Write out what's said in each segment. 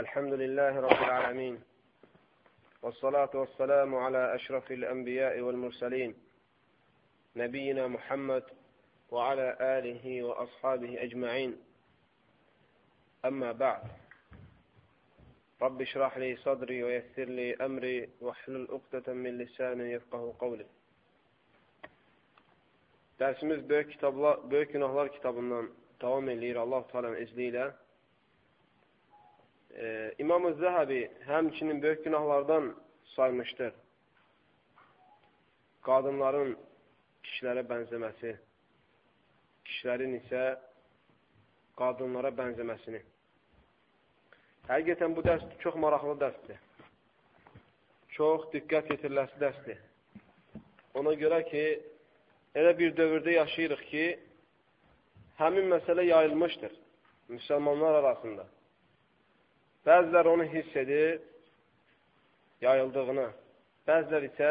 الحمد لله رب العالمين والصلاة والسلام على أشرف الأنبياء والمرسلين نبينا محمد وعلى آله وأصحابه أجمعين. أما بعد رب اشرح لي صدري ويسر لي أمري واحلل عقدة من لساني يفقه قولي. Dərsimiz Böyük, kitablar, Böyük Günahlar kitabından davam edir Allah-u Teala'nın izni Ee, İmam-ı Zəhabi həmçinin böyük günahlardan saymışdır. Qadınların kişilərə bənzəməsi, kişilərin isə qadınlara bənzəməsini. Həqiqətən bu dərs çox maraqlı dərsdir. Çox diqqət yetiriləsi dərsdir. Ona görə ki, elə bir dövrdə yaşayırıq ki, həmin məsələ yayılmışdır müsəlmanlar arasında. Bəzilər onu hiss edir, yayıldığını, bəzilər isə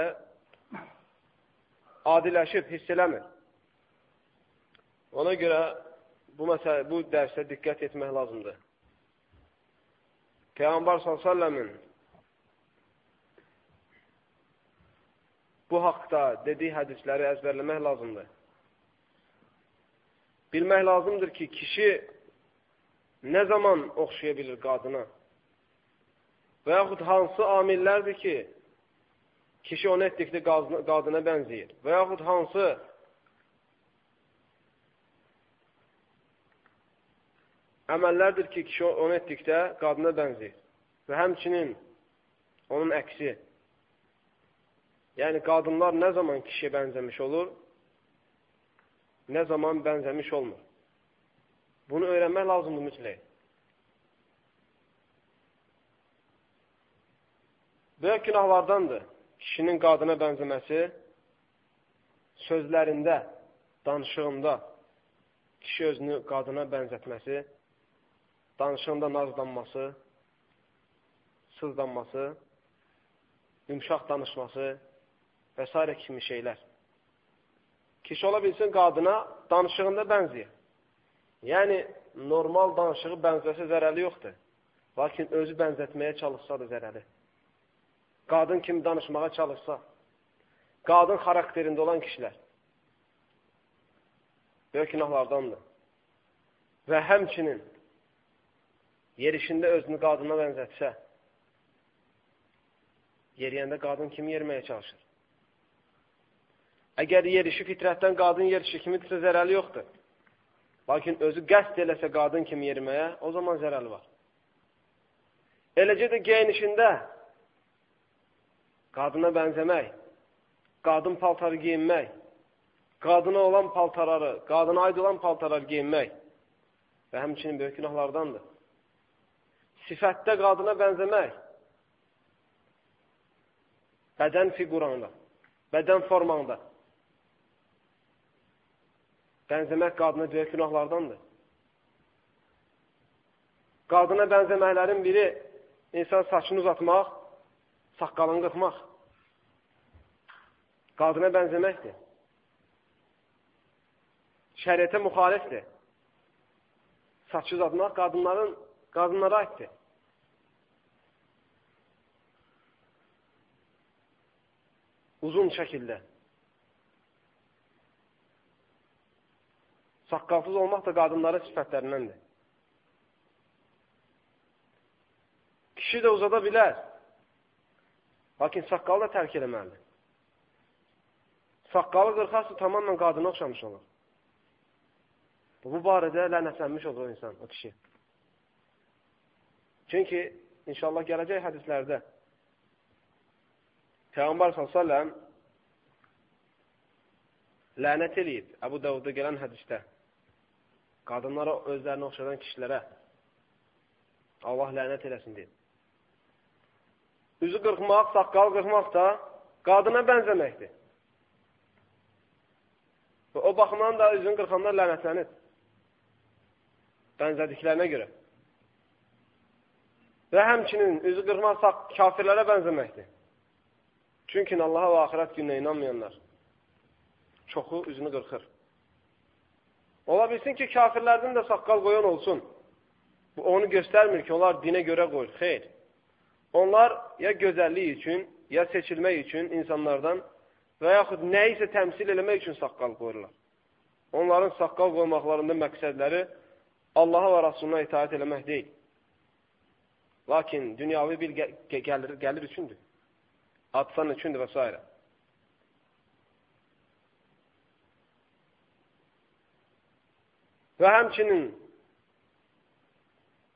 adiləşib, hiss eləmir. Ona görə bu, məsələ, bu dərsə diqqət etmək lazımdır. Peyğəmbər s.ə.v-in bu haqda dediyi hədisləri əzbərləmək lazımdır. Bilmək lazımdır ki, kişi nə zaman oxşaya bilir qadına? Və yaxud hansı amillərdir ki, kişi onu etdikdə qadına bənzəyir? Və yaxud hansı əməllərdir ki, kişi onu etdikdə qadına bənzəyir? Və həmçinin onun əksi. Yəni, qadınlar nə zaman kişiyə bənzəmiş olur, nə zaman bənzəmiş olmur. Bunu öyrənmək lazımdır mütləq. Böyük günahlardandır kişinin qadına bənzəməsi, sözlərində, danışığında kişi özünü qadına bənzətməsi, danışığında nazlanması, sızlanması, yumşaq danışması və s. kimi şeylər. Kişi ola bilsin qadına danışığında bənzəyir. Yəni, normal danışığı bənzəsə zərəli yoxdur. Lakin özü bənzətməyə çalışsa da zərəli. Qadın kimi danışmağa çalışsa, qadın xarakterində olan kişilər böyük günahlardandır. Və həmçinin yerişində özünü qadına bənzətsə, yeriyəndə qadın kimi yerməyə çalışır. Əgər yerişi fitrətdən qadın yerişi kimidirsə zərəli yoxdur. Lakin özü qəst eləsə qadın kimi yeriməyə, o zaman zərəli var. Eləcə də geyinişində qadına bənzəmək, qadın paltarı geyinmək, qadına olan paltarları, qadına aid olan paltarları geyinmək və həmçinin böyük günahlardandır. Sifətdə qadına bənzəmək, bədən figuranda, bədən formanda, bənzəmək qadına böyük günahlardandır. Qadına bənzəməklərin biri insan saçını uzatmaq, saqqalını qırxmaq. Qadına bənzəməkdir. Şəriətə müxalifdir. Saçı uzatmaq qadınların qadınlara aiddir. Uzun şəkildə. Saqqalsız olmaq da qadınların sifətlərindəndir. Kişi də uzada bilər. Lakin saqqalı da tərk eləməlidir. Saqqalı qırxarsa tamamla qadına oxşamış olur. Bu barədə lənətlənmiş olur o insan, o kişi. Çünki inşallah gələcək hədislərdə Peyğəmbər s.ə.v lənət eləyib Əbu Davudda gələn hədisdə qadınlara özlərini oxşadan kişilərə Allah lənət eləsin deyib. Üzü qırxmaq, saqqal qırxmaq da qadına bənzəməkdir. Və o baxımdan da üzün qırxanlar lənətlənir. Bənzədiklərinə görə. Və həmçinin üzü qırxmaq kafirlərə bənzəməkdir. Çünki Allaha və axirət gününə inanmayanlar çoxu üzünü qırxır. Ola bilsin ki, kafirlərdən də saqqal qoyan olsun. Bu onu göstərmir ki, onlar dinə görə qoyur. Xeyr. Onlar ya gözəllik üçün, ya seçilmək üçün insanlardan və yaxud nəyisə təmsil eləmək üçün saqqal qoyurlar. Onların saqqal qoymaqlarında məqsədləri Allaha və Rasuluna itaət eləmək deyil. Lakin dünyavi bir gəlir, gəlir üçündür. Atsan üçündür və s. Və həmçinin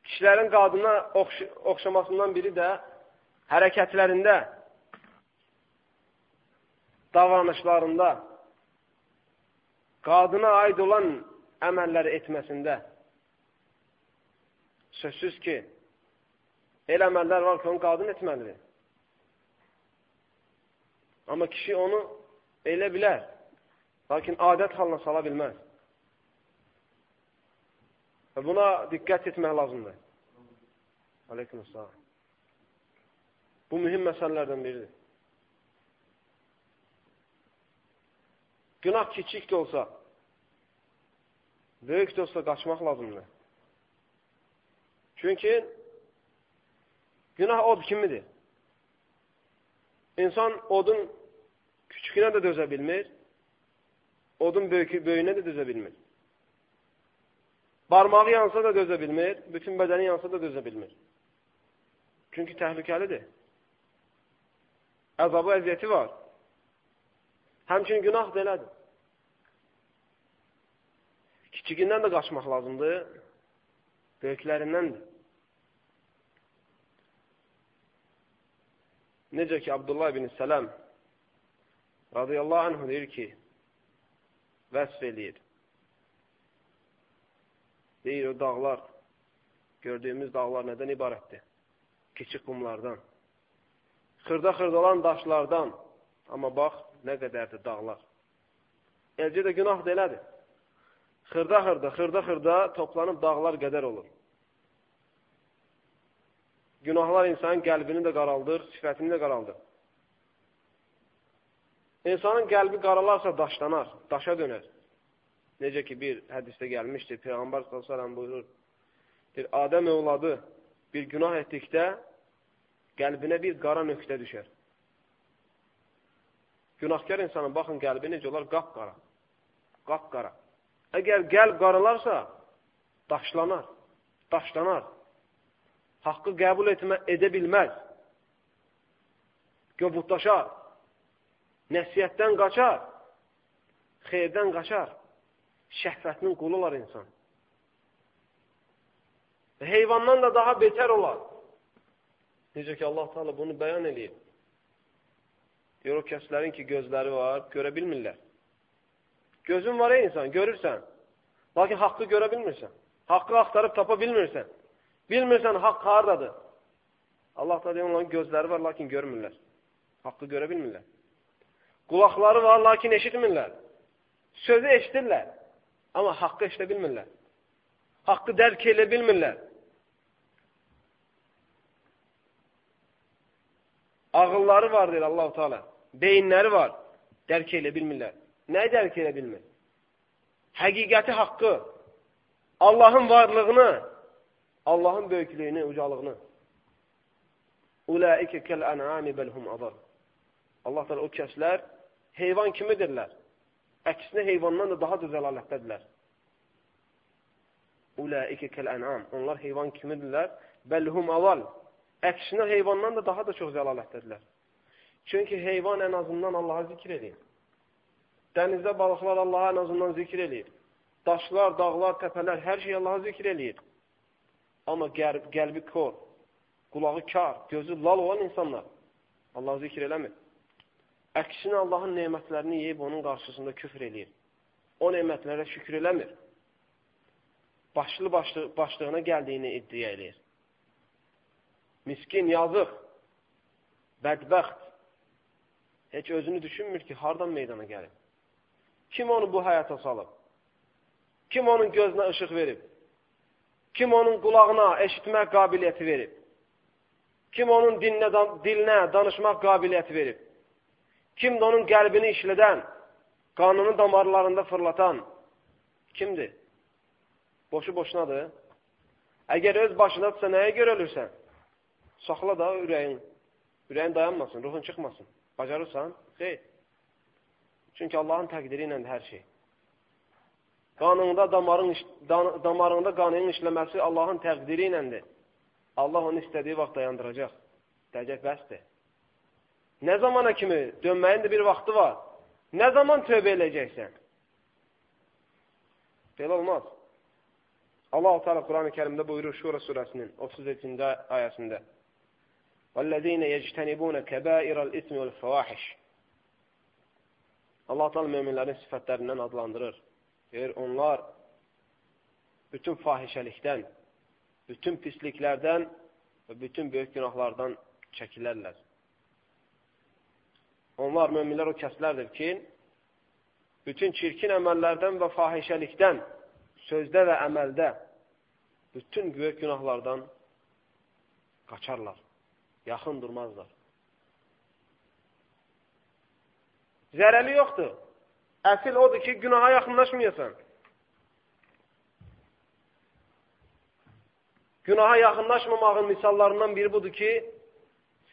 kişilərin qadına oxş oxşamasından biri də hərəkətlərində, davranışlarında, qadına aid olan əməlləri etməsində sözsüz ki, elə əməllər var ki, onu qadın etməlidir. Amma kişi onu elə bilər, lakin adət halına sala bilməz. Və buna diqqət etmək lazımdır. Aleykümselam. Bu mühüm məsələlərdən biridir. Günah kiçik də olsa, böyük də olsa qaçmaq lazımdır. Çünki günah od kimidir. İnsan odun küçükünə də dözə bilmir, odun böyük, böyüyünə də dözə bilmir. Barmağı yansa da dözə bilmir, bütün bədəni yansa da dözə bilmir. Çünki təhlükəlidir. Əzabı, əziyyəti var. Həmçin günah da elədir. Kiçikindən də qaçmaq lazımdır, böyüklərindəndir. Necə ki, Abdullah ibn Sələm radiyallahu anh deyir ki, vəsf eləyir. Deyir, o dağlar, gördüyümüz dağlar nədən ibarətdir? Kiçik qumlardan. Xırda-xırda olan daşlardan. Amma bax, nə qədərdir dağlar. Elcə də günah da elədir. Xırda-xırda, xırda-xırda toplanıb dağlar qədər olur. Günahlar insanın qəlbini də qaraldır, sifətini də qaraldır. İnsanın qəlbi qaralarsa daşlanar, daşa dönər. Necə ki, bir hədisdə gəlmişdir, Peyğəmbər s.ə.v buyurur, bir Adəm övladı bir günah etdikdə qəlbinə bir qara nöqtə düşər. Günahkar insanın, baxın, qəlbi necə olar? Qapqara. Qapqara. Əgər qəlb qaralarsa, daşlanar, daşlanar. Haqqı qəbul etmə, edə bilməz. Göbutlaşar. Nəsiyyətdən qaçar. Xeyirdən qaçar şəhvətinin qulu olar insan. Və heyvandan da daha betər olar. Necə ki, Allah Teala bunu bəyan edib. Deyir, o kəslərin ki, gözləri var, görə bilmirlər. Gözün var ey insan, görürsən. Lakin haqqı görə bilmirsən. Haqqı axtarıb tapa bilmirsən. Bilmirsən, haqq haradadır. Allah da deyir, onların gözləri var, lakin görmürlər. Haqqı görə bilmirlər. Qulaqları var, lakin eşitmirlər. Sözü eşitirlər. Amma haqqı eşidə bilmirlər. Haqqı dərk elə bilmirlər. Ağılları var deyir Allah-u Teala. Beyinləri var. Dərk elə bilmirlər. Nəyi dərk elə bilmir? Həqiqəti haqqı, Allahın varlığını, Allahın böyüklüyünü, ucalığını. Ulaikə kəl-ən'ami bəlhum adar. Allah Teala o kəslər heyvan kimidirlər. Əksinə heyvandan da daha da zəlalətdədirlər. Ulaikə kəl-ən'am. Onlar heyvan kimidirlər. Bəlhum aval. Əksinə heyvandan da daha da çox zəlalətdədirlər. Çünki heyvan ən azından Allaha zikr edir. Dənizdə balıqlar Allaha ən azından zikr edir. Daşlar, dağlar, təpələr, hər şey Allaha zikr edir. Amma qəlbi kor, qulağı kar, gözü lal olan insanlar Allah zikr eləmir. Əksinə Allahın nemətlərini yeyib onun qarşısında küfr eləyir. O nemətlərə şükür eləmir. Başlı başlı, başlığına gəldiyini iddia eləyir. Miskin, yazıq, bədbəxt. Heç özünü düşünmür ki, hardan meydana gəlib. Kim onu bu həyata salıb? Kim onun gözünə işıq verib? Kim onun qulağına eşitmək qabiliyyəti verib? Kim onun dilinə, dilinə danışmaq qabiliyyəti verib? Kimdir onun qəlbini işlədən, qanını damarlarında fırlatan? Kimdir? Boşu boşunadır. Əgər öz başındadırsa, nəyə görə ölürsən? Saxla da ürəyin. Ürəyin dayanmasın, ruhun çıxmasın. Bacarırsan? Xeyr. Çünki Allahın təqdiri iləndir hər şey. Qanında damarın, damarında qanının işləməsi Allahın təqdiri iləndir. Allah onu istədiyi vaxt dayandıracaq. Dəcək bəsdir. Nə zamana kimi? Dönməyin də bir vaxtı var. Nə zaman tövbə eləyəcəksən? Belə olmaz. Allah-u Teala Quran-ı Kerimdə buyurur Şura surəsinin 33-cü ayəsində. وَالَّذ۪ينَ يَجْتَنِبُونَ كَبَائِرَ الْاِثْمِ وَالْفَوَاحِشِ Allah Teala müminlərin sifətlərindən adlandırır. Deyir, onlar bütün fahişəlikdən, bütün pisliklərdən və bütün böyük günahlardan çəkilərlər. Onlar, müminlər o kəslərdir ki, bütün çirkin əməllərdən və fahişəlikdən, sözdə və əməldə, bütün böyük günahlardan qaçarlar, yaxın durmazlar. Zərəli yoxdur. Əsil odur ki, günaha yaxınlaşmayasan. Günaha yaxınlaşmamağın misallarından biri budur ki,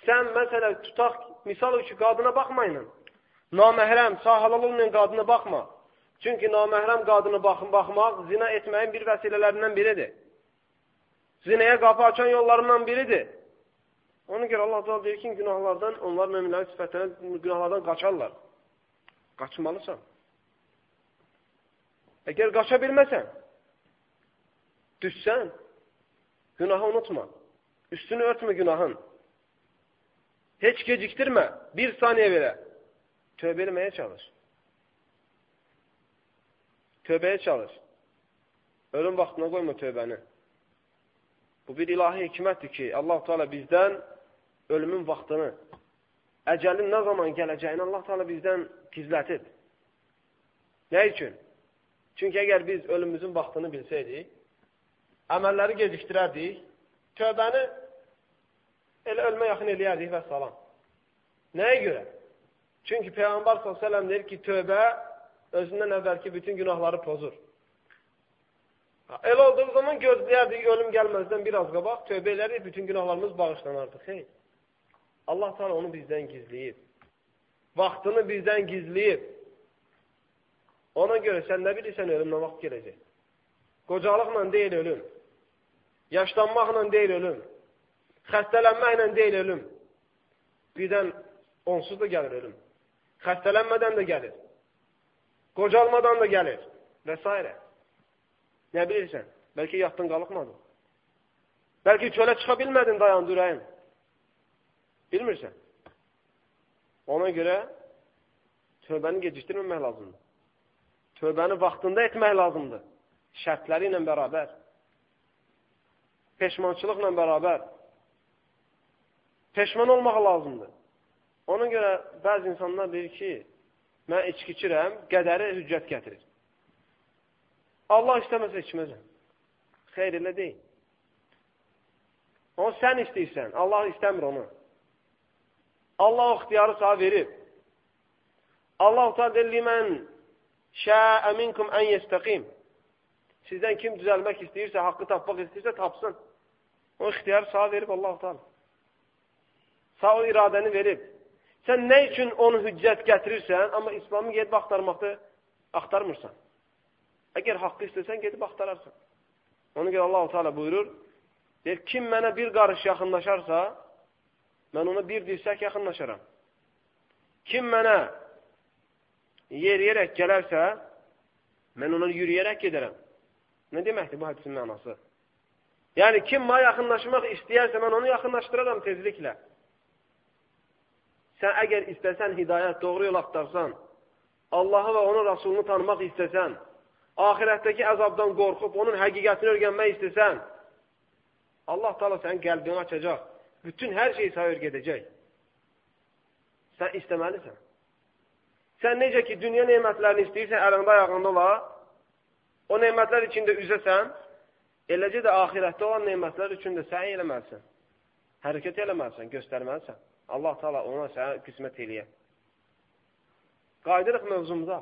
sən məsələ tutaq, misal üçün qadına baxmayın. Naməhrəm, sahalal olmayan qadına baxma. Çünki naməhrəm qadına baxın, baxmaq zina etməyin bir vəsilələrindən biridir. Zinəyə qapı açan yollarından biridir. Ona görə Allah deyir ki, günahlardan, onlar müminlərin sifətlərinə günahlardan qaçarlar. Qaçmalısan. Əgər qaça bilməsən, düşsən, günahı unutma. Üstünü örtmə günahın. Heç gecikdirmə. Bir saniyə belə. Tövbə eləməyə çalış. Tövbəyə çalış. Ölüm vaxtına qoyma tövbəni. Bu bir ilahi hikmətdir ki, Allah Teala bizdən ölümün vaxtını, əcəlin nə zaman gələcəyini Allah Teala bizdən gizlətib. Nə üçün? Çünki əgər biz ölümümüzün vaxtını bilsəydik, əməlləri gecikdirərdik, tövbəni elə ölmə yaxın eləyərdik və salam. Nəyə görə? Çünki Peyğəmbər s.ə.v deyir ki, tövbə özündən əvvəlki bütün günahları pozur. El olduğu zaman gözləyərdik, ölüm gəlməzdən biraz qabaq, tövbə edərdik, bütün günahlarımız bağışlanardı. Xeyr. Allah Teala onu bizdən gizləyib. Vaxtını bizdən gizləyib. Ona görə sən nə bilirsən ölümlə vaxt gələcək. Qocalıqla deyil ölüm. Yaşlanmaqla deyil ölüm. Xəstələnməklə deyil ölüm. Birdən onsuz da gəlir ölüm. Xəstələnmədən də gəlir. Qocalmadan da gəlir. Və s. Nə bilirsən? Bəlkə yatdın qalıqmadın. Bəlkə çölə çıxa bilmədin dayandı ürəyin. Bilmirsən. Ona görə tövbəni gecikdirməmək lazımdır. Tövbəni vaxtında etmək lazımdır. Şərtləri ilə bərabər. Peşmançılıqla bərabər. Peşman olmaq lazımdır. Ona görə bəzi insanlar deyir ki, mən içki içirəm, qədəri hüccət gətirir. Allah istəməsə içməzəm. Xeyr, elə deyil. Onu sən istəyirsən, Allah istəmir onu. Allah o ixtiyarı sağ verib. Allah ta deyir, mən şəə minkum ən yəstəqim. Sizdən kim düzəlmək istəyirsə, haqqı tapmaq istəyirsə, tapsın. O ixtiyarı sağ verib Allah Taala. Sağ o iradəni verib. Sən nə üçün onu hüccət gətirirsən, amma İslamı gedib axtarmaqda axtarmırsan. Əgər haqqı istəsən, gedib axtararsan. Ona görə Allah-u Teala buyurur, deyir, kim mənə bir qarış yaxınlaşarsa, mən ona bir dirsək yaxınlaşaram. Kim mənə yeriyərək gələrsə, mən ona yürüyərək gedərəm. Nə deməkdir bu hədisin mənası? Yəni, kim mənə yaxınlaşmaq istəyərsə, mən onu yaxınlaşdıraram tezliklə. Sən əgər istəsən hidayət, doğru yol axtarsan, Allahı və onun Rasulunu tanımaq istəsən, ahirətdəki əzabdan qorxub, onun həqiqətini öyrənmək istəsən, Allah tala sənin qəlbini açacaq bütün hər şey sayır gedəcək. Sən istəməlisən. Sən necə ki, dünya neymətlərini istəyirsən, əlində ayağında ola, o neymətlər içində üzəsən, eləcə də ahirətdə olan neymətlər üçün də səy eləməlisən. Hərəkət eləməlisən, göstərməlisən. Allah taala ona sənə qismət eləyə. Qayıdırıq mövzumuza.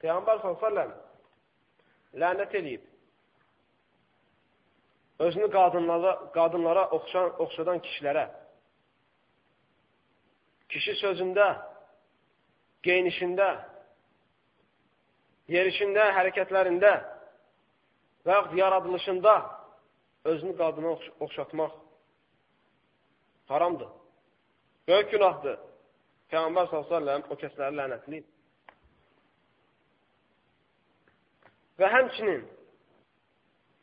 Peyğəmbər s.ə.v lənət eləyib. Özünü qadınlara, qadınlara oxşan, oxşadan kişilərə, kişi sözündə, geyinişində, yerişində, hərəkətlərində və yaxud yaradılışında özünü qadına oxşatmaq haramdır. Böyük günahdır. Peyğəmbər s.ə.v o kəsləri lənətləyib. Və həmçinin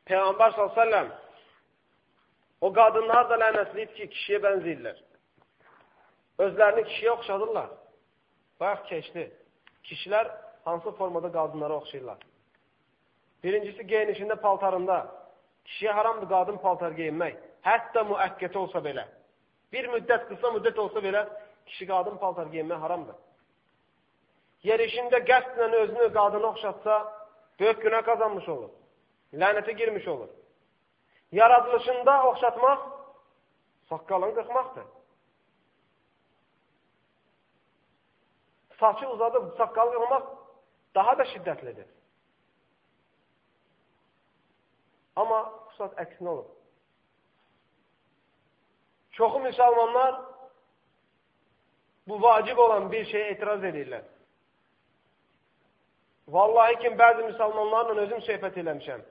Peyğəmbər s.ə.v o qadınlar da lənətləyib ki, kişiyə bənzəyirlər. Özlərini kişiyə oxşadırlar. Bayaq keçdi. Kişilər hansı formada qadınlara oxşayırlar? Birincisi, geyinişində, paltarında. Kişiyə haramdır qadın paltar geyinmək. Hətta müəkkəti olsa belə. Bir müddət, qısa müddət olsa belə, kişi qadın paltar geyinmək haramdır. Yerişində qəsdlə özünü qadına oxşatsa, böyük günah qazanmış olur. Lənətə girmiş olur. Yaradılışında oxşatmaq saqqalını qırxmaqdır. Saçı uzadıb saqqalı qırxmaq daha da şiddətlidir. Amma xüsusən əksinə olur. Çoxu müsəlmanlar bu vacib olan bir şeyə etiraz edirlər. Vallahi ki, bəzi müsəlmanlarla özüm söhbət eləmişəm.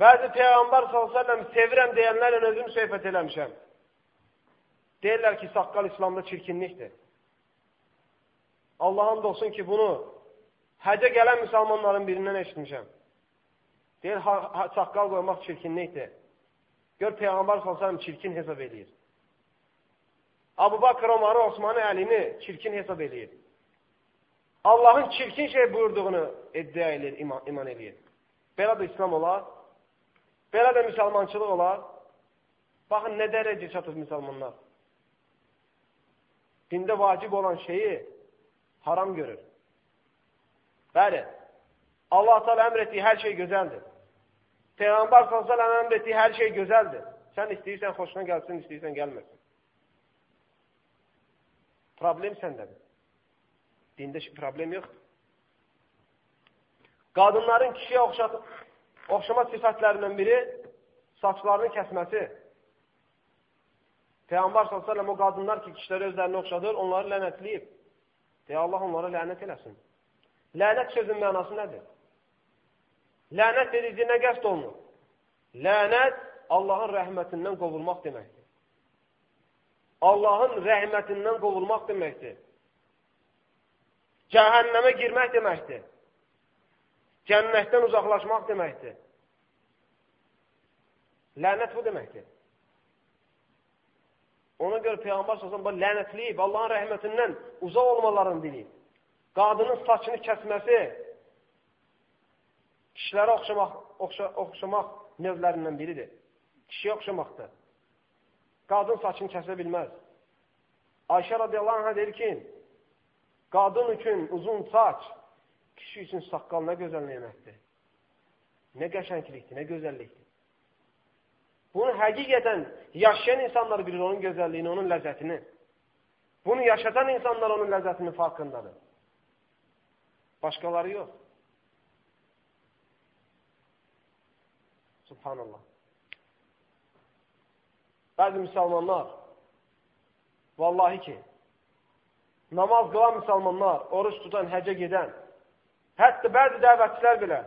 Bəzi Peyğəmbər s.ə.v sevirəm deyənlərlə özüm söhbət eləmişəm. Deyirlər ki, saqqal İslamda çirkinlikdir. Allahın olsun ki, bunu həcə gələn müsəlmanların birindən eşitmişəm. Deyir, ha, ha, saqqal qoymaq çirkinlikdir. Gör, Peyğəmbər s.ə.v çirkin hesab edir. Abu Bakr Omarı, Osmanı əlini çirkin hesab edir. Allahın çirkin şey buyurduğunu iddia edir, iman, iman edir. Belə də İslam olar, belə də müsəlmançılıq olar. Baxın, nə dərəcə çatıb müsəlmanlar. Dində vacib olan şeyi haram görür. Bəli, Allah Teala əmr etdiyi hər şey gözəldir. Peyğəmbər s.ə.v əmr etdiyi hər şey gözəldir. Sən istəyirsən, xoşuna gəlsin, istəyirsən, gəlməsin. Problem səndədir. Dində problem yoxdur. Qadınların kişiyə oxşat, oxşama sifətlərindən biri saçlarını kəsməsi. Peyğəmbər s.ə.v o qadınlar ki, kişiləri özlərini oxşadır, onları lənətləyib. Deyə Allah onlara lənət eləsin. Lənət sözün mənası nədir? Lənət dedici nə qəst olunur? Lənət Allahın rəhmətindən qovulmaq deməkdir. Allahın rəhmətindən qovulmaq deməkdir. Cəhənnəmə girmək deməkdir. Cənnətdən uzaqlaşmaq deməkdir. Lənət bu deməkdir. Ona görə Peyğəmbər səsəm bu lənətliyib, Allahın rəhmətindən uzaq olmalarını diliyib. Qadının saçını kəsməsi, kişilərə oxşamaq, oxşa, oxşamaq növlərindən biridir. Kişiyə oxşamaqdır. Qadın saçını kəsə bilməz. Ayşə radiyallahu anh deyir ki, qadın üçün uzun saç, kişi üçün saqqal nə gözəl nemətdir. Nə qəşənglikdir, nə gözəllikdir. Bunu həqiqətən yaşayan insanlar bilir onun gözəlliyini, onun ləzzətini. Bunu yaşatan insanlar onun ləzzətinin farkındadır. Başqaları yox. Subhanallah. Bəzi müsəlmanlar, vallahi ki, namaz qılan müsəlmanlar, oruç tutan, həcə gedən, hətta bəzi dəvətçilər belə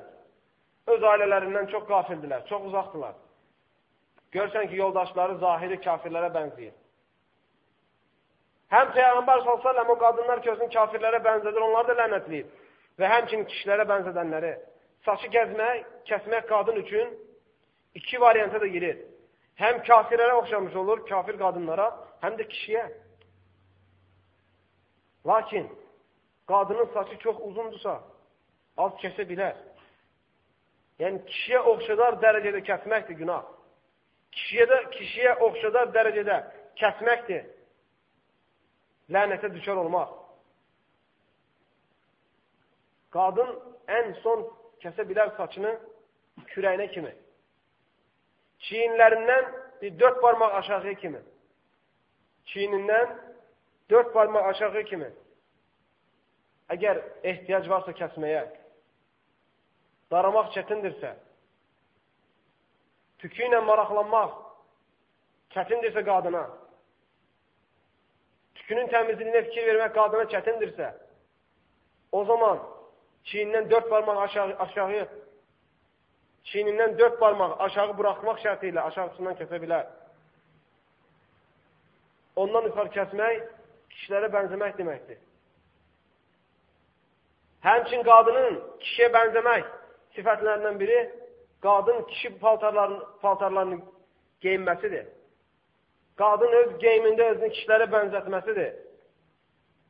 öz ailələrindən çox qafildilər, çox uzaqdılar. Görsən ki, yoldaşları zahiri kafirlərə bənzəyir. Həm Peyğəmbər s.ə.v o qadınlar ki, özünü kafirlərə bənzədir, onları da lənətləyib. Və həmçinin kişilərə bənzədənləri. Saçı gəzmək, kəsmək qadın üçün iki varianta da girir. Həm kafirlərə oxşamış olur, kafir qadınlara, həm də kişiyə. Lakin qadının saçı çox uzundursa, az kəsə bilər. Yəni, kişiyə oxşadar dərəcədə kəsməkdir günah. Kişiyə, də, kişiyə oxşadar dərəcədə kəsməkdir. Lənətə düşər olmaq. Qadın ən son kəsə bilər saçını kürəyinə kimi çiyinlərindən bir dörd barmaq aşağı kimi. Çiyinindən dörd barmaq aşağı kimi. Əgər ehtiyac varsa kəsməyə, daramaq çətindirsə, tükü ilə maraqlanmaq çətindirsə qadına, tükünün təmizliyinə fikir vermək qadına çətindirsə, o zaman çiynindən dörd barmaq aşağı, aşağı çiynindən dörd barmaq aşağı buraxmaq şərti ilə aşağısından kəsə bilər. Ondan yuxarı kəsmək kişilərə bənzəmək deməkdir. Həmçin qadının kişiyə bənzəmək sifətlərindən biri qadın kişi paltarlarını, paltarlarını geyinməsidir. Qadın öz geyimində özünü kişilərə bənzətməsidir.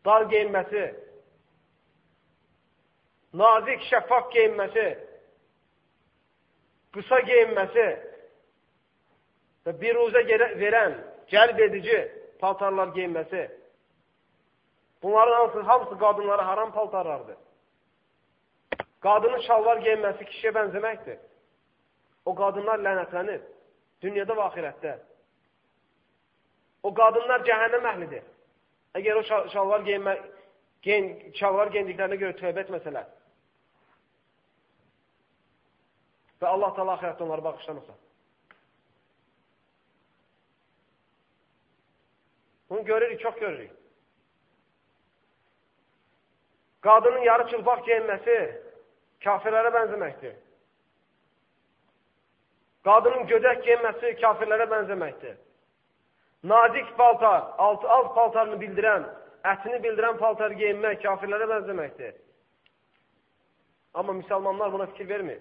Dar geyinməsi, nazik, şəffaf geyinməsi, qısa geyinməsi və bir ruzə verən, cəlb edici paltarlar geyinməsi. Bunların hamısı, hamısı qadınlara haram paltarlardır. Qadının şalvar geyinməsi kişiyə bənzəməkdir. O qadınlar lənətlənir. Dünyada və axirətdə. O qadınlar cəhənnəm əhlidir. Əgər o şalvar geyinmə, geyin, şalvar geyindiklərinə görə tövbə etməsələr. Və Allah təala axirətdə onları bağışlamasa. Bunu görürük, çox görürük. Qadının yarı çılpaq geyinməsi kafirlərə bənzəməkdir. Qadının gödək geyinməsi kafirlərə bənzəməkdir. Nazik paltar, alt, alt paltarını bildirən, ətini bildirən paltar geyinmək kafirlərə bənzəməkdir. Amma müsəlmanlar buna fikir vermir.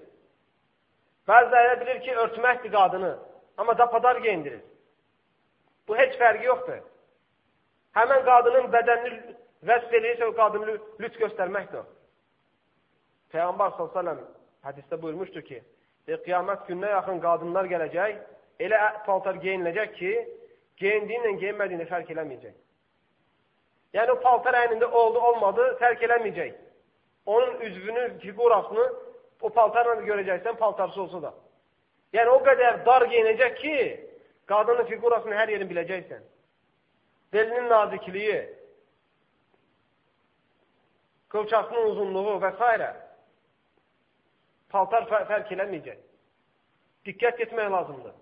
Bəziləri bilir ki, örtməkdir qadını, amma dapadar geyindirir. Bu heç fərqi yoxdur. Həmən qadının bədənini vəsf edirsə, o qadını lüt göstərməkdir o. Peyğəmbər s.ə.v hədisdə buyurmuşdur ki, e, qiyamət gününə yaxın qadınlar gələcək, elə paltar geyiniləcək ki, geyindiyinlə geyinmədiyini fərq eləməyəcək. Yəni, o paltar əynində oldu, olmadı, fərq eləməyəcək. Onun üzvünü, figurasını o paltarla görəcəksən, paltarsız olsa da. Yəni, o qədər dar geyinəcək ki, qadının figurasını hər yerini biləcəksən. Belinin nazikliyi, qılçasının uzunluğu və s paltar fərq eləməyəcək. Diqqət etmək lazımdır.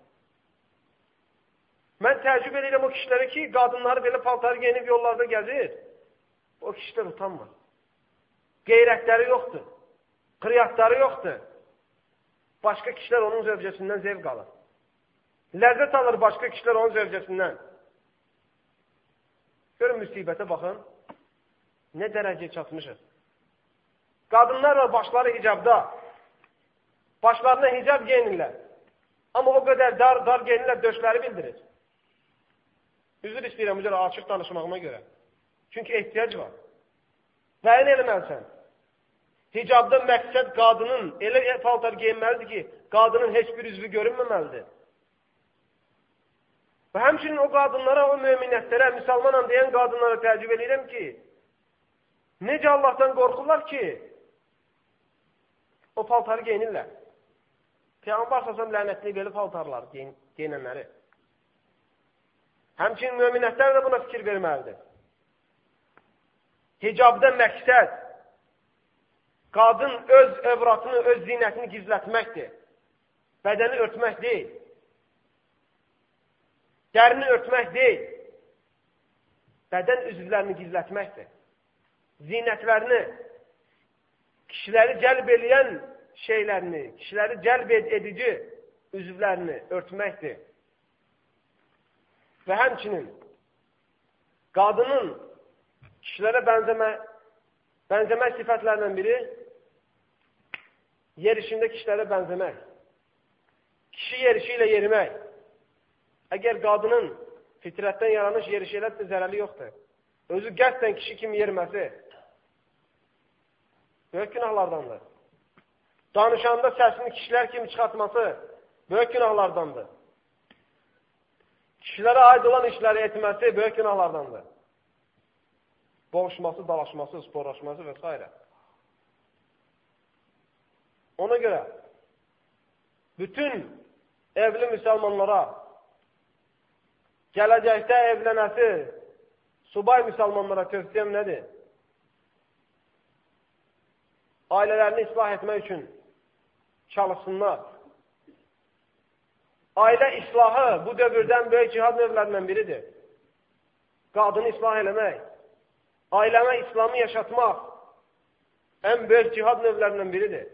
Mən təəccüb edirəm o kişilərə ki, qadınları belə paltar geyinib yollarda gəzir. O kişilər utanmır. Qeyrətləri yoxdur. Qıriyatları yoxdur. Başqa kişilər onun zövcəsindən zevq alır. Ləzzət alır başqa kişilər onun zövcəsindən. Görün müsibətə baxın. Nə dərəcəyə çatmışıq. Qadınlar var başları hicabda. Başlarına hicab geyinirlər. Amma o qədər dar, dar geyinirlər, döşləri bildirir. Üzr istəyirəm cür açıq danışmağıma görə. Çünki ehtiyac var. Bəyin eləməlisən. Hicabda məqsəd qadının elə paltar geyinməlidir ki, qadının heç bir üzvü görünməməlidir. Və həmçinin o qadınlara, o möminətlərə, müsəlmanam deyən qadınlara təəccüb edirəm ki, necə Allahdan qorxurlar ki, o paltarı geyinirlər. Peyğəmbər səsəm lənətli belə paltarlar geyin, geyinənləri. Həmçinin möminətlər də buna fikir verməlidir. Hicabda məqsəd qadın öz övratını, öz zinətini gizlətməkdir. Bədəni örtmək deyil. Dərini örtmək deyil. Bədən üzvlərini gizlətməkdir. Zinətlərini, kişiləri cəlb eləyən şeylərini, kişiləri cəlb edici üzvlərini örtməkdir. Və həmçinin qadının kişilərə bənzəmə, bənzəmək sifətlərindən biri yerişində kişilərə bənzəmək. Kişi yerişi ilə yerimək. Əgər qadının fitrətdən yaranış yerişi elədirsə, zərəli yoxdur. Özü qəsdən kişi kimi yerməsi böyük günahlardandır. Danışanda səsini kişilər kimi çıxartması böyük günahlardandır. Kişilərə aid olan işləri etməsi böyük günahlardandır. Boğuşması, dalaşması, sporlaşması və s. Ona görə bütün evli müsəlmanlara gələcəkdə evlənəsi subay müsəlmanlara tövsiyəm nədir? Ailələrini islah etmək üçün çalışsınlar. Ailə islahı bu dövrdən böyük cihad növlərindən biridir. Qadını islah eləmək, ailəmə İslamı yaşatmaq ən böyük cihad növlərindən biridir.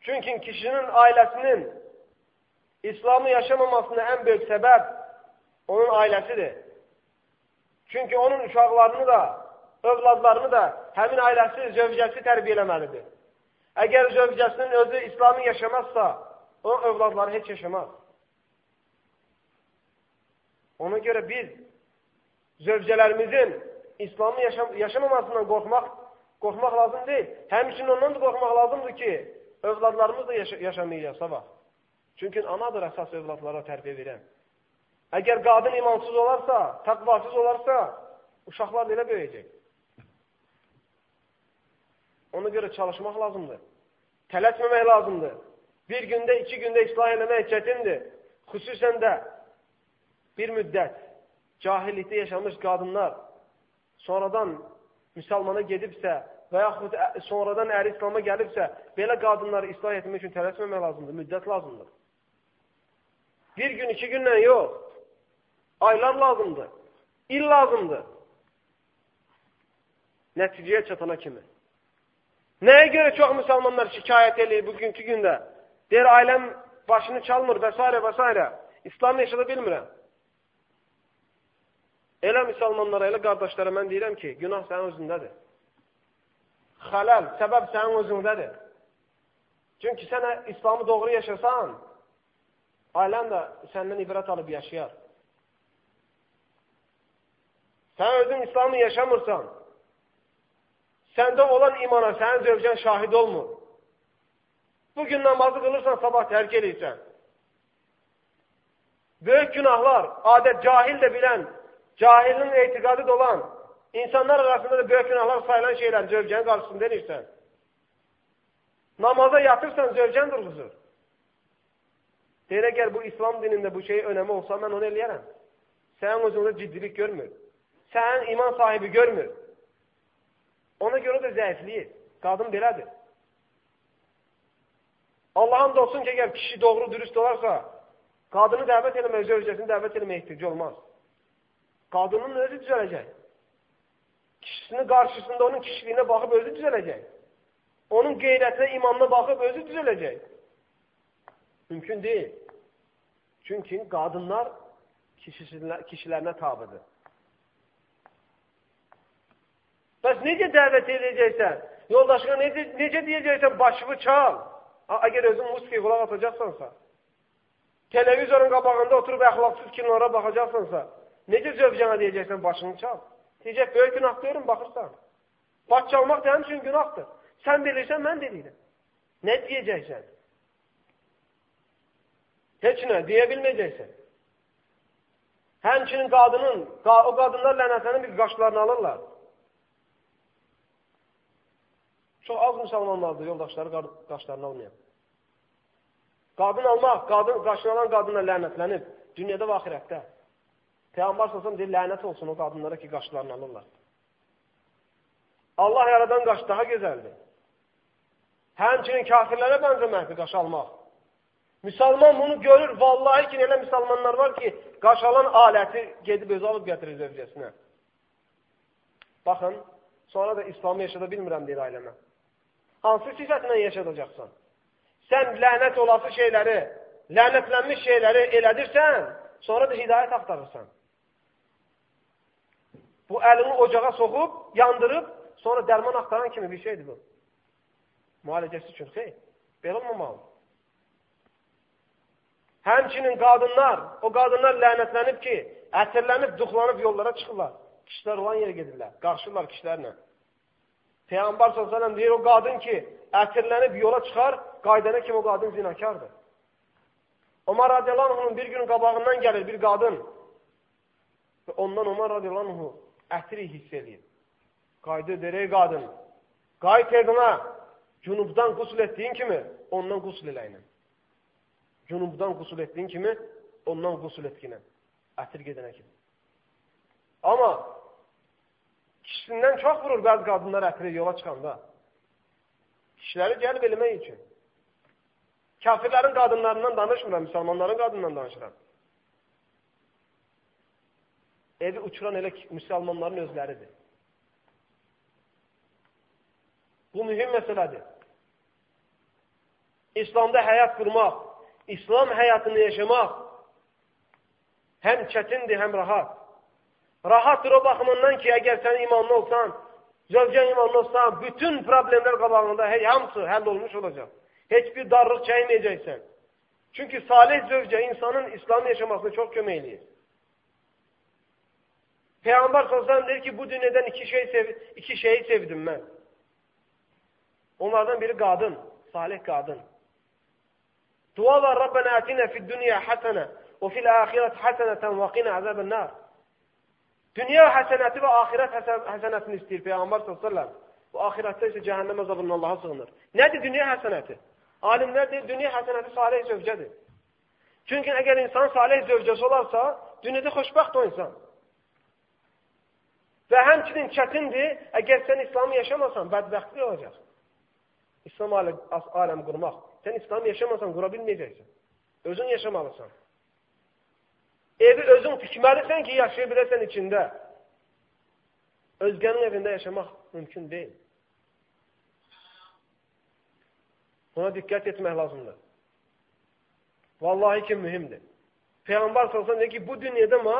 Çünki kişinin ailəsinin İslamı yaşamamasına ən böyük səbəb onun ailəsidir. Çünki onun uşaqlarını da, övladlarını da həmin ailəsi, zövcəsi tərbiyə eləməlidir. Əgər zövcəsinin özü İslamı yaşamazsa, o övladları heç yaşamaz. Ona görə biz zövcələrimizin İslamı yaşam yaşamamasından qorxmaq, qorxmaq lazım deyil. Həmçinin ondan da qorxmaq lazımdır ki, övladlarımız da yaşa yaşamayacaq sabah. Çünki anadır əsas övladlara tərbiyə verən. Əgər qadın imansız olarsa, təqvasız olarsa, uşaqlar da elə böyüyəcək. Ona görə çalışmaq lazımdır. Tələsməmək lazımdır. Bir gündə, iki gündə islah eləmək çətindir. Xüsusən də bir müddət cahillikdə yaşamış qadınlar sonradan müsəlmana gedibsə və yaxud sonradan əri İslama gəlibsə, belə qadınları islah etmək üçün tələsməmək lazımdır, müddət lazımdır. Bir gün, iki günlə yox, aylar lazımdır, il lazımdır. Nəticəyə çatana kimi. Nəyə görə çox müsəlmanlar şikayət eləyir bugünkü gündə? Deyir, ailəm başını çalmır və s. və s. İslam yaşada bilmirəm. Elə müsəlmanlara, elə qardaşlara mən deyirəm ki, günah sənin özündədir. Xələl, səbəb sənin özündədir. Çünki sən İslamı doğru yaşasan, ailən də səndən ibrət alıb yaşayar. Sən özün İslamı yaşamırsan, səndə olan imana sənin zövcən şahid olmur. Bugün namazı qılırsan, sabah tərk edirsən. Böyük günahlar, adət cahil də bilən, cahilin etiqadı da olan, insanlar arasında da böyük günahlar sayılan şeylər zövcənin qarşısında edirsən. Namaza yatırsan, zövcən durğuzur. Deyir, əgər bu İslam dinində bu şey önəmi olsa, mən onu eləyərəm. Sənin özündə ciddilik görmür. Sənin iman sahibi görmür. Ona görə də zəifliyir. Qadın belədir. Allahın da olsun ki, əgər kişi doğru dürüst olarsa, qadını dəvət eləmək, zövcəsini dəvət eləmək ehtiyac olmaz. Qadının özü düzələcək. Kişisinin qarşısında onun kişiliyinə baxıb özü düzələcək. Onun qeyrətinə, imanına baxıb özü düzələcək. Mümkün deyil. Çünki qadınlar kişilərinə tabidir. Bəs necə dəvət edəcəksən? Yoldaşına necə, necə deyəcəksən? Başımı çal. Əgər özün musiqiyə qulaq atacaqsansa, televizorun qabağında oturub əxlaqsız kinolara baxacaqsansa, Necə zövcənə deyəcəksən, başını çal? Deyəcək, böyük günah deyirəm, baxırsan. Baş çalmaq da həmçinin günahdır. Sən bilirsən, mən deyirəm. Nə deyəcəksən? Heç nə, deyə bilməyəcəksən. Həmçinin qadının, o qadınlar lənətlənib bir qaşlarını alırlar. Çox az müsəlmanlardır yoldaşları qaşlarını almayan. Qadın almaq, qadın, qaşını alan qadınla lənətlənib dünyada və axirətdə. Peyğəmbər səsəm deyir, lənət olsun o qadınlara ki, qaşlarını alırlar. Allah yaradan qaş daha gözəldir. Həmçinin kafirlərə bənzəməkdir qaş almaq. Müsəlman bunu görür, vallahi ki, elə müsəlmanlar var ki, qaş alan aləti gedib özü alıb gətirir zövcəsinə. Baxın, sonra da İslamı yaşada bilmirəm deyir ailəmə. Hansı sifətlə yaşadacaqsan? Sən lənət olası şeyləri, lənətlənmiş şeyləri elədirsən, sonra da hidayət axtarırsan. Bu əlini ocağa soxub, yandırıb, sonra dərman axtaran kimi bir şeydir bu. Müalicəsi üçün. Xeyr, belə olmamalı. Həmçinin qadınlar, o qadınlar lənətlənib ki, ətirlənib, duxlanıb yollara çıxırlar. Kişilər olan yerə gedirlər, qarşılar kişilərlə. Peyğəmbər s.ə.v deyir, o qadın ki, ətirlənib yola çıxar, qaydana kimi o qadın zinakardır. Omar radiyallahu anh'ın bir gün qabağından gəlir bir qadın. Və ondan Omar radiyallahu anh'ı ətri hiss edir. Qaydı ey qadın, qayıt evimə, cünubdan qusul etdiyin kimi ondan qusul eləyinə. Cünubdan qusul etdiyin kimi ondan qusul etkinə. Ətir gedənə kimi. Amma kişisindən çox vurur bəzi qadınlar ətri yola çıxanda. Kişiləri gəlb eləmək üçün. Kafirlərin qadınlarından danışmıram, müsəlmanların qadınından danışıram. Evi uçuran elə müsəlmanların özləridir. Bu mühüm məsələdir. İslamda həyat qurmaq, İslam həyatını yaşamaq həm çətindir, həm rahat. Rahatdır o baxımından ki, əgər sən imanlı olsan, zövcən imanlı olsan, bütün problemlər qabağında hey, hamısı həll olmuş olacaq. Heç bir darlıq çəkməyəcəksən. Çünki salih zövcə insanın İslam yaşamasına çox kömək eləyir. Peyğəmbər sallallahu deyir ki, bu dünyadan iki şey sev iki şeyi sevdim mən. Onlardan biri qadın, salih qadın. Dua var Rabbena atina fid dunya hasana və fil ahireti hasanatan və qina azaban nar. Dünya həsənəti və axirət həsənətini istəyir Peyğəmbər sallallahu Bu axirətdə isə cəhənnəm əzabından Allaha sığınır. Nədir dünya həsənəti? Alimlər deyir, dünya həsənəti salih zövcədir. Çünki əgər insan salih zövcəsi olarsa, dünyada xoşbəxt o insan. Və həmçinin çətindir, əgər sən İslamı yaşamasan, bədbəxtlik olacaq. İslam aləm qurmaq. Sən İslam yaşamasan, qura bilməyəcəksən. Özün yaşamalısan. Evi özün tikməlisən ki, yaşaya biləsən içində. Özgənin evində yaşamaq mümkün deyil. Buna diqqət etmək lazımdır. Vallahi ki, mühümdür. Peyğəmbər salsan deyir ki, bu dünyada ma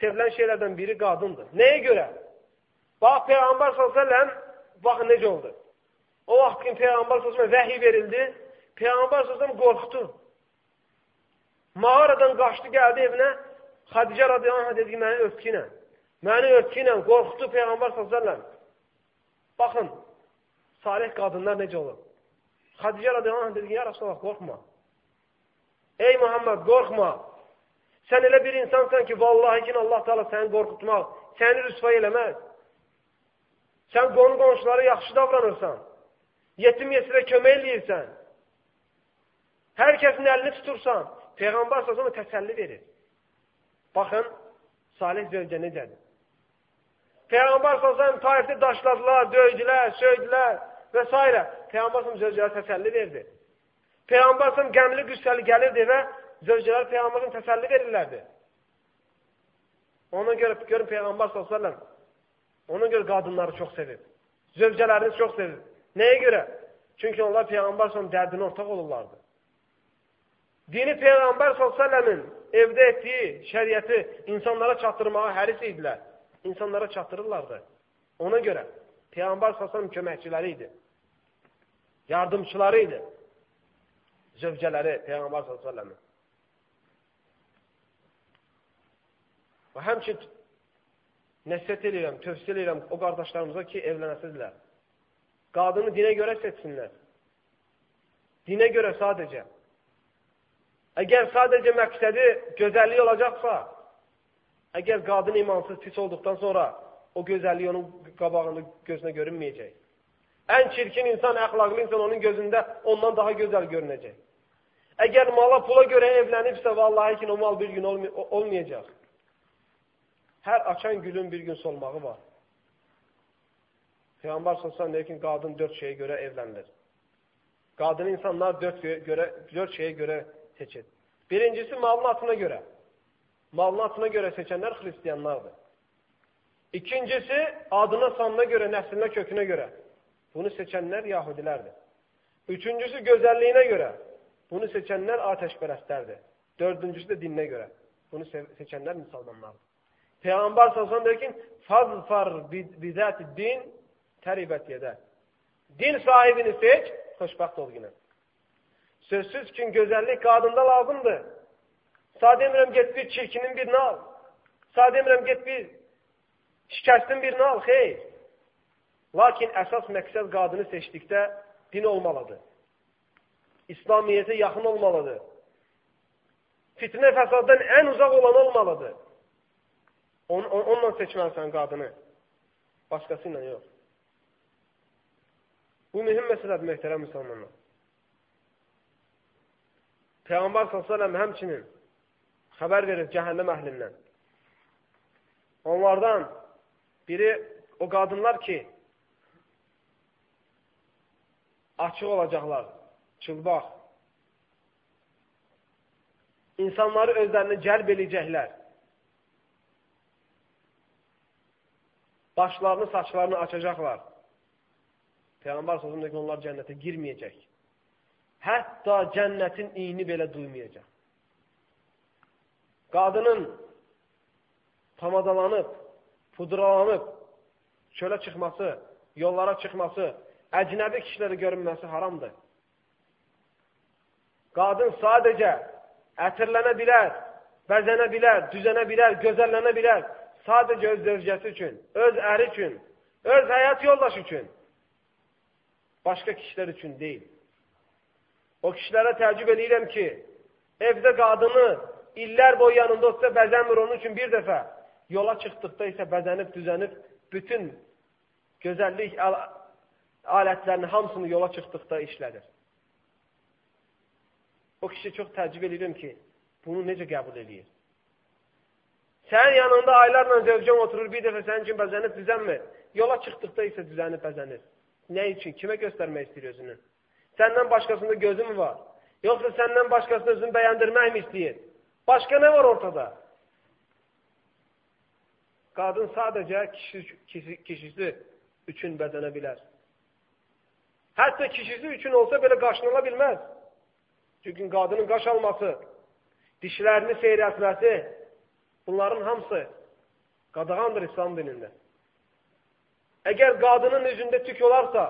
sevilən şeylərdən biri qadındır. Nəyə görə? Bax, Peyğəmbər s.ə.v baxın necə oldu. O vaxt ki, Peyğəmbər s.ə.v vəhiy verildi, Peyğəmbər s.ə.v qorxdu. Mağaradan qaçdı, gəldi evinə, Xadicə radiyallahu dedi ki, məni örtki ilə, məni örtki ilə qorxdu Peyğəmbər s.ə.v. Baxın, salih qadınlar necə olur? Xadicə radiyallahu dedi ki, ya Rasulallah, qorxma. Ey Muhammed, qorxma. Sən elə bir insansan ki, vallahi ki, Allah Teala səni qorxutmaq, səni rüsvay eləməz. Sən qonu qonşulara yaxşı davranırsan. Yetim yesirə kömək eləyirsən. Hər kəsin əlini tutursan. Peyğəmbər sözünə təsəlli verir. Baxın, salih zövcə necədir? Peyğəmbər sözünə tarifdə daşladılar, döydülər, söydülər və s. Peyğəmbər sözünə zövcələrə təsəlli verdi. Peyğəmbər sözünə qəmli, qüssəli gəlirdi və zövcələr Peyğəmbərin təsəlli verirlərdi. Ona görə görün Peyğəmbər s.ə.v ona görə qadınları çox sevir. Zövcələrini çox sevir. Nəyə görə? Çünki onlar Peyğəmbər s.ə.v dərdinə ortaq olurlardı. Dini Peyğəmbər s.ə.v-in evdə etdiyi şəriəti insanlara çatdırmağa həris idilər. İnsanlara çatdırırlardı. Ona görə Peyğəmbər s.ə.v köməkçiləri idi. Yardımçıları idi. Zövcələri Peyğəmbər s.ə.v-in. Və həmçin nəsiyyət edirəm, tövsiyə edirəm o qardaşlarımıza ki, evlənəsizlər. Qadını dinə görə seçsinlər. Dinə görə sadəcə. Əgər sadəcə məqsədi gözəllik olacaqsa, əgər qadın imansız pis olduqdan sonra o gözəllik onun qabağında gözünə görünməyəcək. Ən çirkin insan, əxlaqlı insan onun gözündə ondan daha gözəl görünəcək. Əgər mala pula görə evlənibsə, vallahi ki, o mal bir gün olmayacaq. Hər açan gülün bir gün solmağı var. Peyğəmbər sallallahu deyir ki, qadın dörd şeyə görə evlənilir. Qadını insanlar dörd, görə, dörd şeyə görə seçir. Birincisi, malın atına görə. Malın atına görə seçənlər xristiyanlardır. İkincisi, adına, sanına görə, nəslinə, kökünə görə. Bunu seçənlər yahudilərdir. Üçüncüsü, gözəlliyinə görə. Bunu seçənlər ateşpərəstlərdir. Dördüncüsü də dininə görə. Bunu seçənlər müsəlmanlardır. Peyğəmbər sallallahu deyir ki, "Fazfar bizati din təribət yedə." Din sahibini seç, xoşbəxt ol yenə. Sözsüz ki, gözəllik qadında lazımdır. Sadə emirəm get bir çirkinin birini al. Sadə emirəm get bir şikəstin birini al, xeyr. Lakin əsas məqsəd qadını seçdikdə din olmalıdır. İslamiyyətə yaxın olmalıdır. Fitnə fəsaddan ən uzaq olan olmalıdır. On, on, onunla seçməlisən qadını. Başqası ilə yox. Bu mühüm məsələdir, möhtərəm müsəlmanlar. Peyğəmbər s.ə.v həmçinin xəbər verir cəhənnəm əhlindən. Onlardan biri o qadınlar ki, açıq olacaqlar, çılbaq, insanları özlərini cəlb eləyəcəklər. Başlarını, saçlarını açacaqlar. Peyğəmbər sözündə ki, onlar cənnətə girməyəcək. Hətta cənnətin iyini belə duymayacaq. Qadının tamadalanıb, pudralanıb, çölə çıxması, yollara çıxması, əcnəbi kişiləri görünməsi haramdır. Qadın sadəcə ətirlənə bilər, bəzənə bilər, düzənə bilər, gözəllənə bilər. Sadəcə öz zövcəsi üçün, öz əri üçün, öz həyat yoldaşı üçün. Başqa kişilər üçün deyil. O kişilərə təəccüb edirəm ki, evdə qadını illər boyu yanında olsa bəzənmir onun üçün bir dəfə. Yola çıxdıqda isə bəzənib, düzənib, bütün gözəllik alətlərini hamısını yola çıxdıqda işlədir. O kişi çox təəccüb edirəm ki, bunu necə qəbul edir? Sənin yanında aylarla zövcən oturur, bir dəfə sənin üçün bəzənib, düzənmir. Yola çıxdıqda isə düzənib, bəzənir. Nə üçün? Kimə göstərmək istəyir özünü? Səndən başqasında gözü mü var? Yoxsa səndən başqasını özünü bəyəndirmək mi istəyir? Başqa nə var ortada? Qadın sadəcə kişi, kişi, kişisi üçün bədənə bilər. Hətta kişisi üçün olsa belə qaşınıla bilməz. Çünki qadının qaş alması, dişlərini seyrətməsi, bunların hamısı qadağandır İslam dinində. Əgər qadının üzündə tük olarsa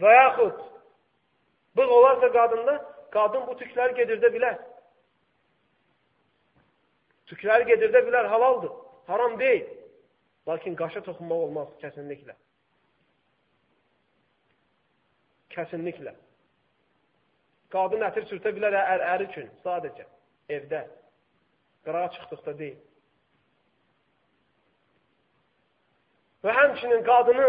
və yaxud bığ olarsa qadında, qadın bu tükləri gedirdə bilər. Tükləri gedirdə bilər, halaldır. Haram deyil. Lakin qaşa toxunmaq olmaz, kəsinliklə. Kəsinliklə. Qadın ətir sürtə bilər ər, əri üçün, sadəcə, evdə. Qırağa çıxdıqda deyil. Və həmçinin qadını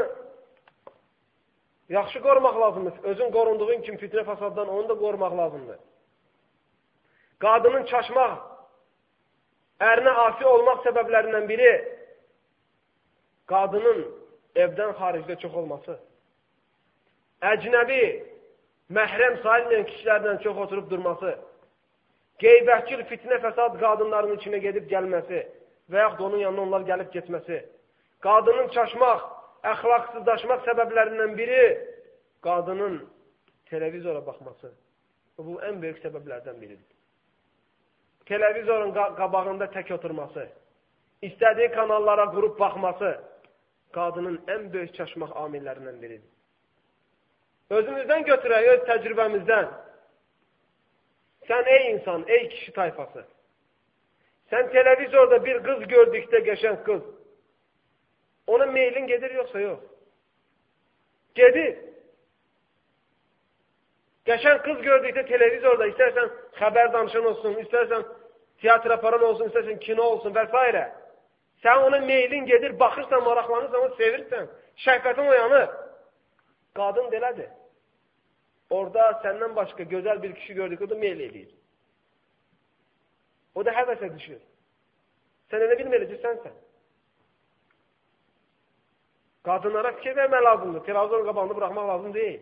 yaxşı qorumaq lazımdır. Özün qorunduğun kimi fitnə fasaddan onu da qorumaq lazımdır. Qadının çaşmaq, ərinə asi olmaq səbəblərindən biri qadının evdən xaricdə çox olması. Əcnəbi, məhrəm sayılmayan kişilərlə çox oturub durması, qeybətçil, fitnə, fəsad qadınların içinə gedib gəlməsi və yaxud onun yanına onlar gəlib getməsi, qadının çaşmaq, əxlaqsızlaşmaq səbəblərindən biri qadının televizora baxması. Bu, ən böyük səbəblərdən biridir. Televizorun qabağında tək oturması, istədiyi kanallara qrup baxması qadının ən böyük çaşmaq amillərindən biridir. Özümüzdən götürək, öz təcrübəmizdən. Sən ey insan, ey kişi tayfası. Sən televizorda bir qız gördükdə qəşən qız. Ona meylin gedir yoxsa yox? Gedir. Qəşən qız gördükdə televizorda istərsən xəbər danışan olsun, istərsən teatr aparan olsun, istərsən kino olsun və s. Sən ona meylin gedir, baxırsan, maraqlanırsan, onu sevirsən, şəhvətin oyanır. Qadın belədir. Orada səndən başqa gözəl bir kişi gördükdə o da meyl edir. O da həvəsə düşür. Sən elə bilməyəcəksən. Qadınlara fikir vermək lazımdır. Televizorun qabağını buraxmaq lazım deyil.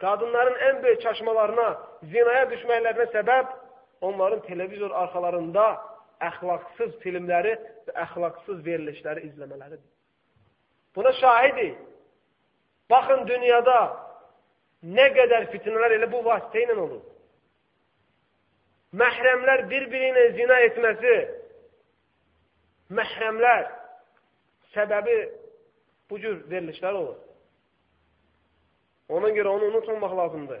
Qadınların ən böyük çaşmalarına, zinaya düşməklərinə səbəb onların televizor arxalarında əxlaqsız filmləri və əxlaqsız verilişləri izləmələridir. Buna şahidik. Baxın dünyada nə qədər fitnələr elə bu vasitə ilə olur. Məhrəmlər bir-biri ilə zina etməsi, məhrəmlər səbəbi bu cür verilişlər olur. Ona görə onu unutmamaq lazımdır.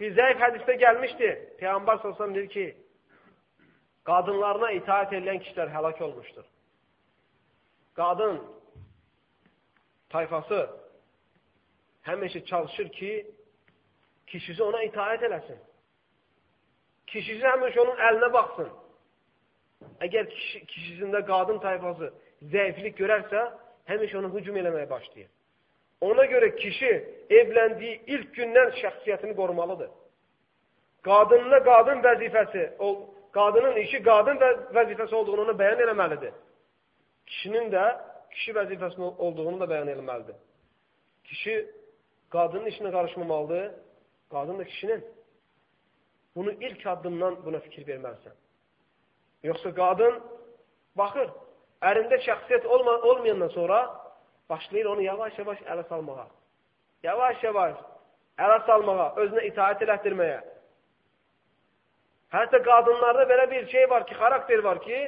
Bir zəif hədisdə gəlmişdi. Peyğəmbər sallallahu deyir ki, qadınlarına itaat edən kişilər həlak olmuşdur. Qadın tayfası həmişə çalışır ki, kişisi ona itaat eləsin. Kişisi həmişə onun əlinə baxsın. Əgər kişi, kişisində qadın tayfası zəiflik görərsə, həmişə onu hücum eləməyə başlayır. Ona görə kişi evləndiyi ilk gündən şəxsiyyətini qorumalıdır. Qadınına qadın vəzifəsi, qadının işi qadın vəzifəsi olduğunu ona bəyan eləməlidir. Kişinin də kişi vəzifəsinin olduğunu da bəyan eləməlidir. Kişi qadının işinə qarışmamalıdır, qadın da kişinin. Bunu ilk addımdan buna fikir verməlisən. Yoxsa qadın baxır, ərində şəxsiyyət olma, olmayandan sonra başlayır onu yavaş-yavaş ələ salmağa. Yavaş-yavaş ələ salmağa, özünə itaət elətdirməyə. Hətta qadınlarda belə bir şey var ki, xarakter var ki,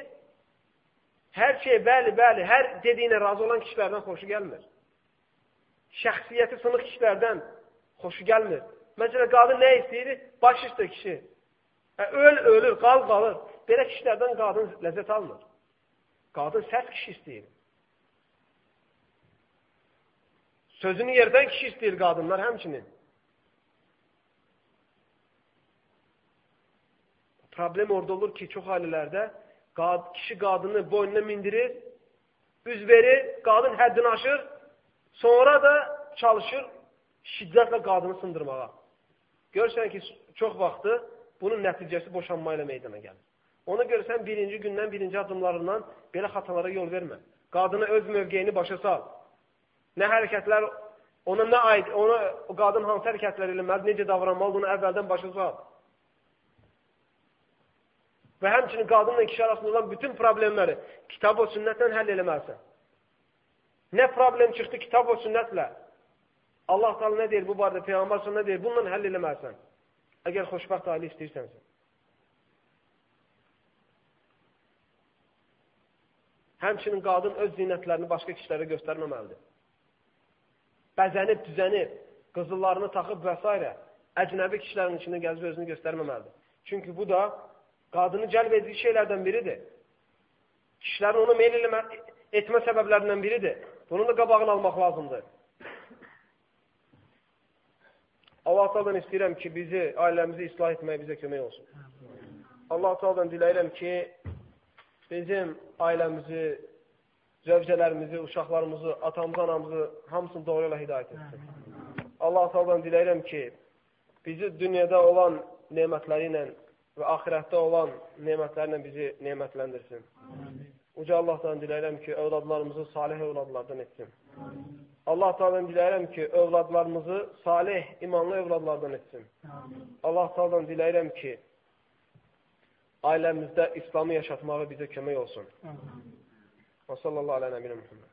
hər şey bəli, bəli, hər dediyinə razı olan kişilərdən xoşu gəlmir. Şəxsiyyəti sınıq kişilərdən xoşu gəlmir. Məsələn, qadın nə istəyir? Baş üstə kişi. Öl, ölür, qal, qalır. Belə kişilərdən qadın ləzzət almır. Qadın səs kişi istəyir. Sözünü yerdən kişi istəyir qadınlar həmçinin. Problem orada olur ki, çox ailələrdə qad kişi qadını boynuna mindirir, üz verir, qadın həddini aşır, sonra da çalışır şiddətlə qadını sındırmağa. Görürsən ki, çox vaxtı bunun nəticəsi boşanma ilə meydana gəlir. Ona görə sən birinci gündən, birinci adımlarından belə xatalara yol vermə. Qadına öz mövqeyini başa sal. Nə hərəkətlər, ona nə aid, ona o qadın hansı hərəkətlər eləməli, necə davranmalı, bunu əvvəldən başa sal. Və həmçinin qadınla kişi arasında olan bütün problemləri kitab və sünnətlə həll eləməlisən. Nə problem çıxdı kitab və sünnətlə? Allah Taala nə deyir bu barədə? Peyğəmbər nə deyir? Bununla həll eləməlisən. Əgər xoşbəxt ailə istəyirsənsə. Həmçinin qadın öz zinətlərini başqa kişilərə göstərməməlidir. Bəzənib, düzənib, qızıllarını taxıb və s. əcnəbi kişilərin içində gəzib özünü göstərməməlidir. Çünki bu da qadını cəlb edici şeylərdən biridir. Kişilərin onu eləmə, etmə səbəblərindən biridir. Bunun da qabağını almaq lazımdır. Allah Taala'dan istəyirəm ki, bizi, ailəmizi islah etməyə bizə kömək olsun. Allah Taala'dan diləyirəm ki, bizim ailəmizi, zövcələrimizi, uşaqlarımızı, atamızı, anamızı hamısını doğru yola hidayət etsin. Allah Taala'dan diləyirəm ki, bizi dünyada olan nemətləri ilə və axirətdə olan nemətlərlə bizi nemətləndirsin. Uca Allahdan diləyirəm ki, övladlarımızı salih övladlardan etsin. Allah Taala'dan diləyirəm ki, övladlarımızı salih, imanlı övladlardan etsin. Allah Taala'dan diləyirəm ki, ailəmizdə İslamı yaşatmağı bizə kömək olsun. Və sallallahu aleyhi və səlləm Muhammed.